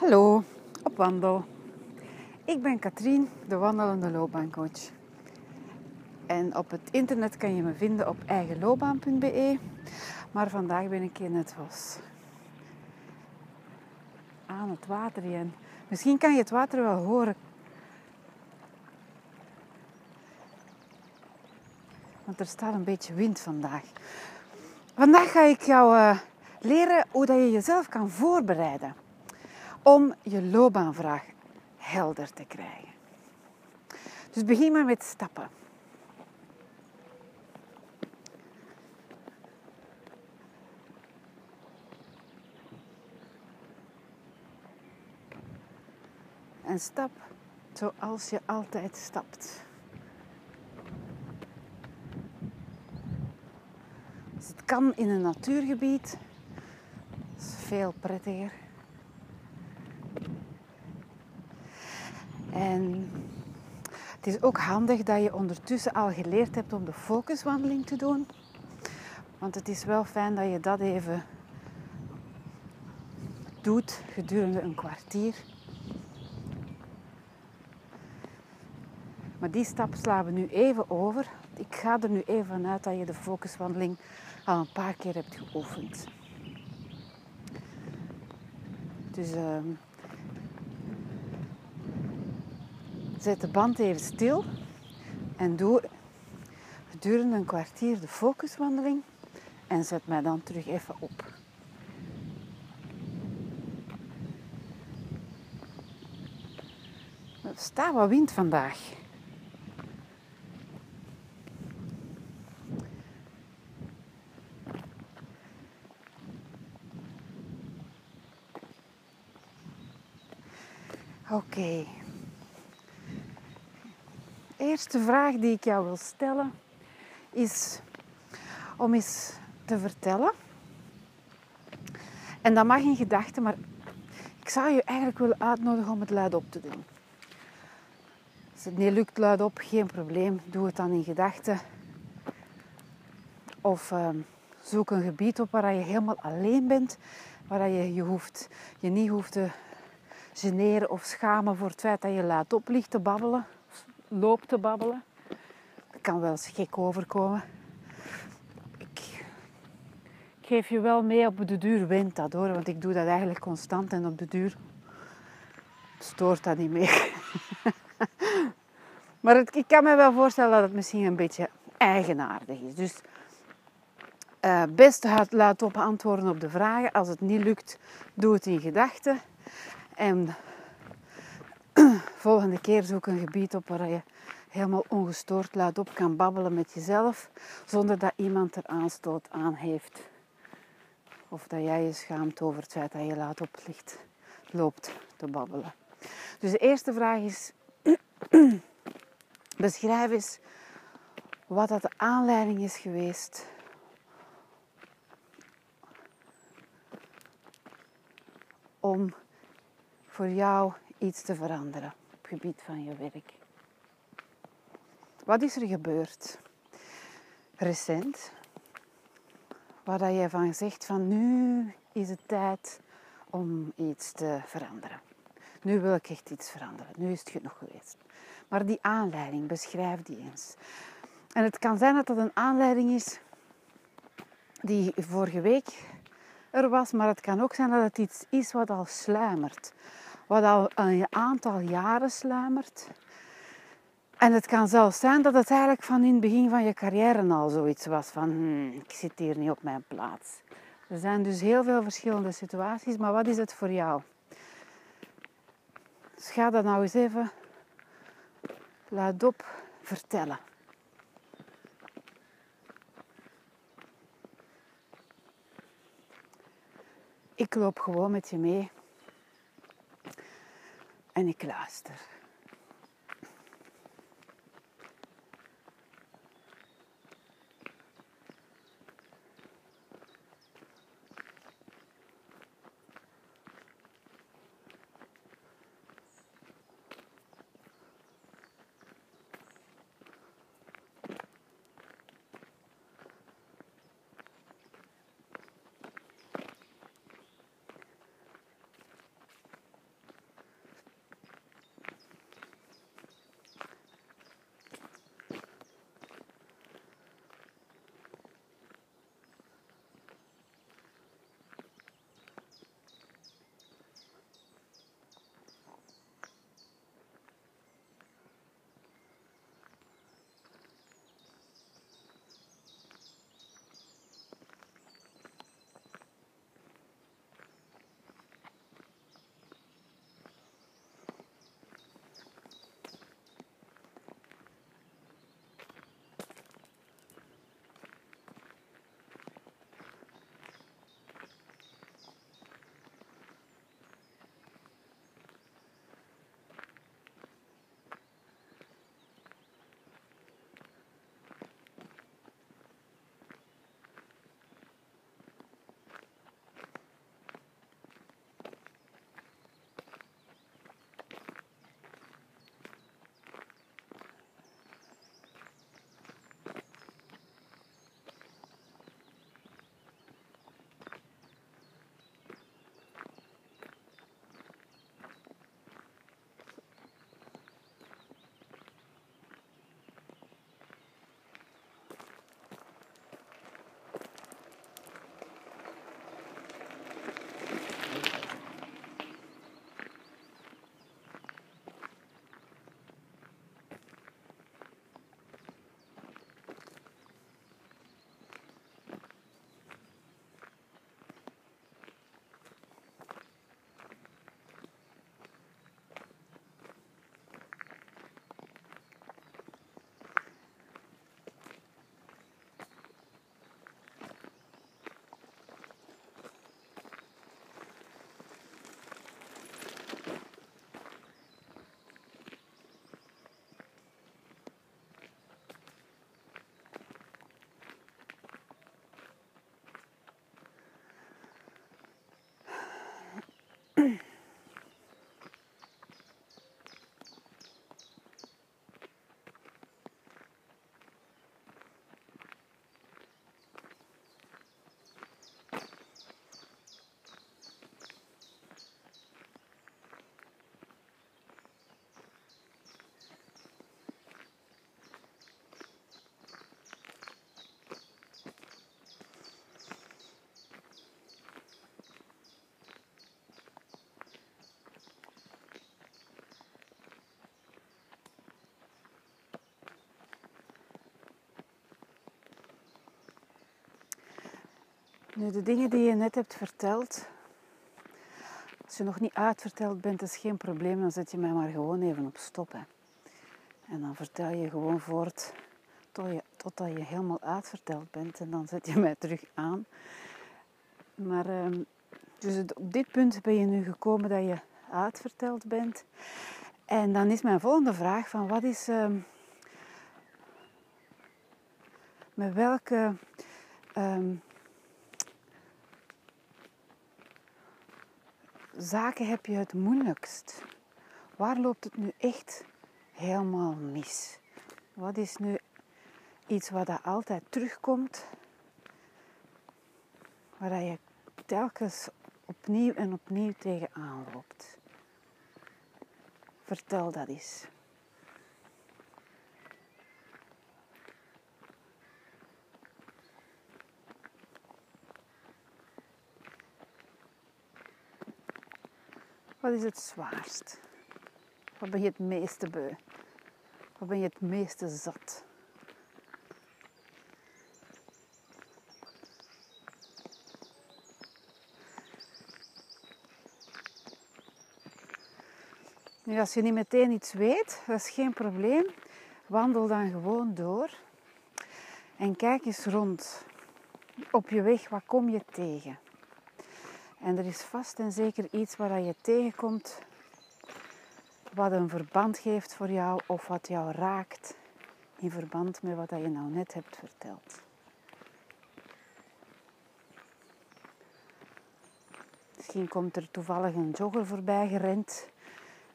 Hallo, op wandel. Ik ben Katrien, de wandelende loopbaancoach. En op het internet kan je me vinden op eigenloopbaan.be. Maar vandaag ben ik in het was aan het water en misschien kan je het water wel horen. Want er staat een beetje wind vandaag. Vandaag ga ik jou uh, leren hoe dat je jezelf kan voorbereiden om je loopbaanvraag helder te krijgen. Dus begin maar met stappen. En stap zoals je altijd stapt. Dus het kan in een natuurgebied. Dat is veel prettiger. En het is ook handig dat je ondertussen al geleerd hebt om de focuswandeling te doen. Want het is wel fijn dat je dat even doet gedurende een kwartier. Maar die stap slaan we nu even over. Ik ga er nu even vanuit dat je de focuswandeling al een paar keer hebt geoefend. Dus uh, Zet de band even stil en doe gedurende een kwartier de focuswandeling en zet mij dan terug even op. Er staat wat wind vandaag. Eerste vraag die ik jou wil stellen is om eens te vertellen. En dat mag in gedachten, maar ik zou je eigenlijk willen uitnodigen om het luidop te doen. Als het niet lukt luidop, geen probleem. Doe het dan in gedachten. Of uh, zoek een gebied op waar je helemaal alleen bent. Waar je je, hoeft, je niet hoeft te generen of schamen voor het feit dat je luidop ligt te babbelen loop te babbelen. Dat kan wel eens gek overkomen. Ik, geef je wel mee op de duur wint dat hoor, want ik doe dat eigenlijk constant en op de duur stoort dat niet meer. maar het, ik kan me wel voorstellen dat het misschien een beetje eigenaardig is. Dus uh, best laat op antwoorden op de vragen. Als het niet lukt, doe het in gedachten. En volgende keer zoek een gebied op waar je helemaal ongestoord laat op kan babbelen met jezelf, zonder dat iemand er aanstoot aan heeft. Of dat jij je schaamt over het feit dat je laat op ligt, loopt te babbelen. Dus de eerste vraag is, beschrijf eens wat dat de aanleiding is geweest om voor jou iets te veranderen op het gebied van je werk. Wat is er gebeurd recent? Waar je van zegt van nu is het tijd om iets te veranderen. Nu wil ik echt iets veranderen. Nu is het genoeg geweest. Maar die aanleiding, beschrijf die eens. En het kan zijn dat dat een aanleiding is die vorige week er was, maar het kan ook zijn dat het iets is wat al sluimert wat al een aantal jaren sluimert. En het kan zelfs zijn dat het eigenlijk van in het begin van je carrière al zoiets was van hmm, ik zit hier niet op mijn plaats. Er zijn dus heel veel verschillende situaties, maar wat is het voor jou? Dus ga dat nou eens even luidop vertellen. Ik loop gewoon met je mee en ik luister. Mm-hmm. Nu, de dingen die je net hebt verteld, als je nog niet uitverteld bent, is geen probleem. Dan zet je mij maar gewoon even op stop. Hè. En dan vertel je gewoon voort tot je, totdat je helemaal uitverteld bent. En dan zet je mij terug aan. Maar ehm, dus op dit punt ben je nu gekomen dat je uitverteld bent. En dan is mijn volgende vraag van wat is... Ehm, met welke... Ehm, zaken heb je het moeilijkst? Waar loopt het nu echt helemaal mis? Wat is nu iets wat dat altijd terugkomt, waar je telkens opnieuw en opnieuw tegenaan loopt? Vertel dat eens. Wat is het zwaarst? Wat ben je het meeste beu? Wat ben je het meeste zat? Nu, als je niet meteen iets weet, dat is geen probleem. Wandel dan gewoon door en kijk eens rond. Op je weg, wat kom je tegen? En er is vast en zeker iets waar je tegenkomt wat een verband geeft voor jou of wat jou raakt in verband met wat je nou net hebt verteld. Misschien komt er toevallig een jogger voorbij gerend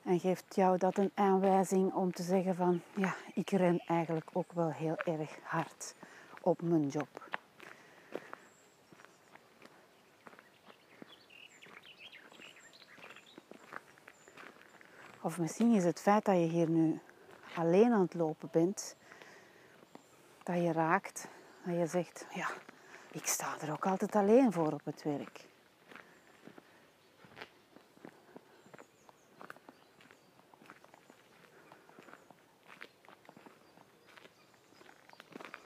en geeft jou dat een aanwijzing om te zeggen van ja, ik ren eigenlijk ook wel heel erg hard op mijn job. Of misschien is het feit dat je hier nu alleen aan het lopen bent, dat je raakt, dat je zegt, ja, ik sta er ook altijd alleen voor op het werk.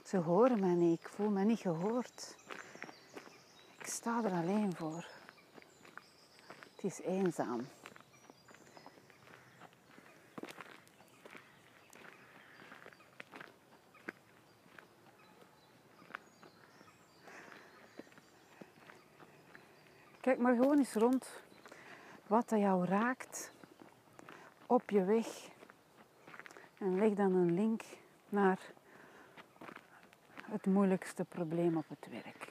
Ze horen mij niet, ik voel me niet gehoord. Ik sta er alleen voor. Het is eenzaam. Kijk maar gewoon eens rond wat dat jou raakt op je weg. En leg dan een link naar het moeilijkste probleem op het werk.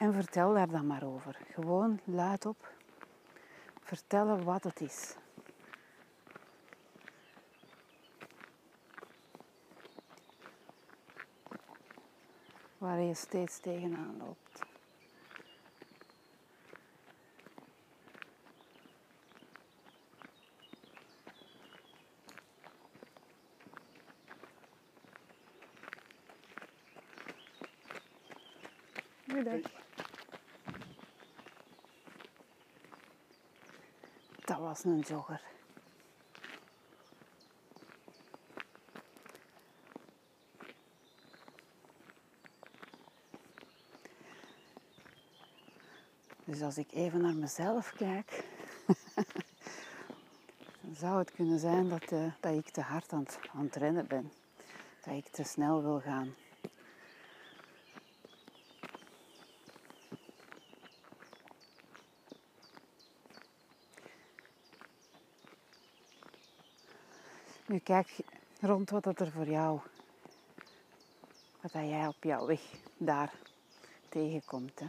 En vertel daar dan maar over. Gewoon luid op. Vertellen wat het is. Waar je steeds tegenaan loopt. Goedendag. Dat was een jogger. Dus als ik even naar mezelf kijk, dan zou het kunnen zijn dat, uh, dat ik te hard aan aan het rennen ben. Dat ik te snel wil gaan. Nu kijk rond wat er voor jou, wat jij op jouw weg daar tegenkomt. Hè.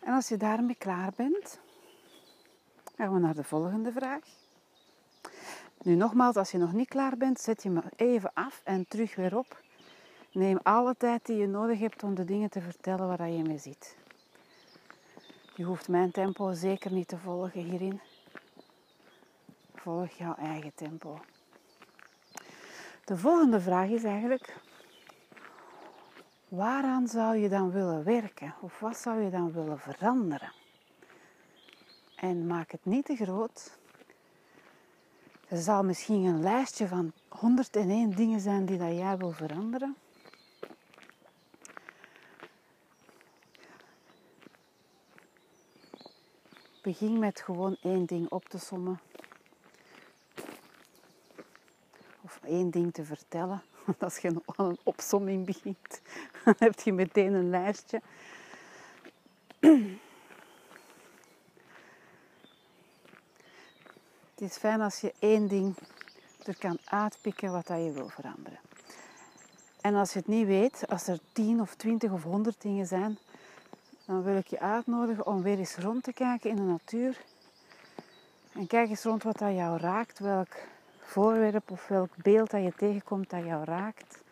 En als je daarmee klaar bent, gaan we naar de volgende vraag. Nu nogmaals, als je nog niet klaar bent, zet je me even af en terug weer op. Neem alle tijd die je nodig hebt om de dingen te vertellen waar je mee zit. Je hoeft mijn tempo zeker niet te volgen hierin. Volg jouw eigen tempo. De volgende vraag is eigenlijk: waaraan zou je dan willen werken? Of wat zou je dan willen veranderen? En maak het niet te groot. Er zal misschien een lijstje van 101 dingen zijn die dat jij wil veranderen. Begin met gewoon één ding op te sommen. Of één ding te vertellen. Want als je aan een opsomming begint, dan heb je meteen een lijstje. Is fijn als je één ding er kan uitpikken wat dat je wil veranderen. En als je het niet weet, als er 10 of 20 of 100 dingen zijn, dan wil ik je uitnodigen om weer eens rond te kijken in de natuur. En kijk eens rond wat dat jou raakt, welk voorwerp of welk beeld dat je tegenkomt dat jou raakt.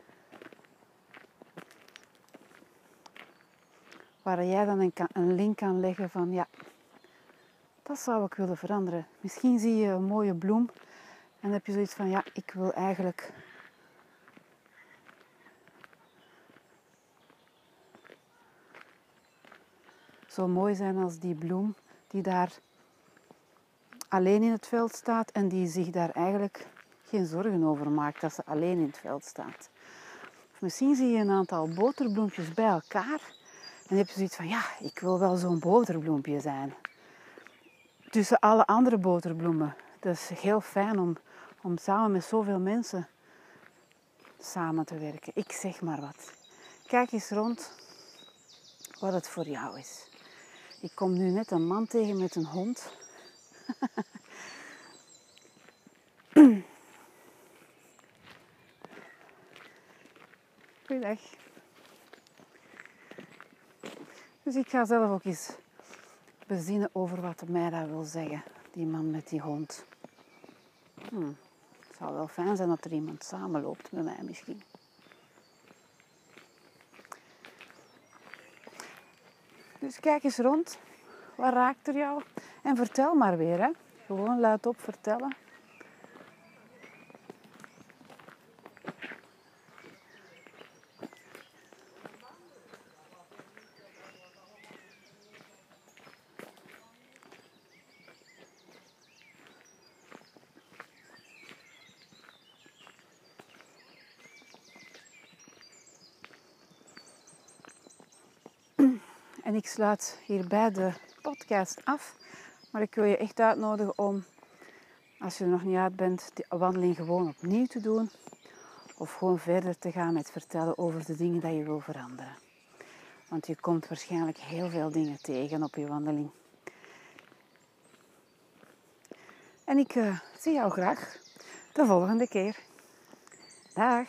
Waar jij dan een link kan leggen van ja, dat zou ik willen veranderen. Misschien zie je een mooie bloem en heb je zoiets van ja, ik wil eigenlijk zo mooi zijn als die bloem die daar alleen in het veld staat en die zich daar eigenlijk geen zorgen over maakt dat ze alleen in het veld staat. Misschien zie je een aantal boterbloempjes bij elkaar en heb je zoiets van ja, ik wil wel zo'n boterbloempje zijn. Tussen alle andere boterbloemen. Dat is heel fijn om, om samen met zoveel mensen samen te werken. Ik zeg maar wat. Kijk eens rond wat het voor jou is. Ik kom nu net een man tegen met een hond. Goeiedag. Dus ik ga zelf ook eens bezinnen over wat mij dat wil zeggen, die man met die hond. Hmm. Het zou wel fijn zijn dat er iemand samenloopt met mij misschien. Dus kijk eens rond. Wat raakt er jou? En vertel maar weer. Hè? Gewoon luid op vertellen. En ik sluit hierbij de podcast af. Maar ik wil je echt uitnodigen om, als je er nog niet uit bent, die wandeling gewoon opnieuw te doen. Of gewoon verder te gaan met vertellen over de dingen die je wil veranderen. Want je komt waarschijnlijk heel veel dingen tegen op je wandeling. En ik uh, zie jou graag de volgende keer. Dag!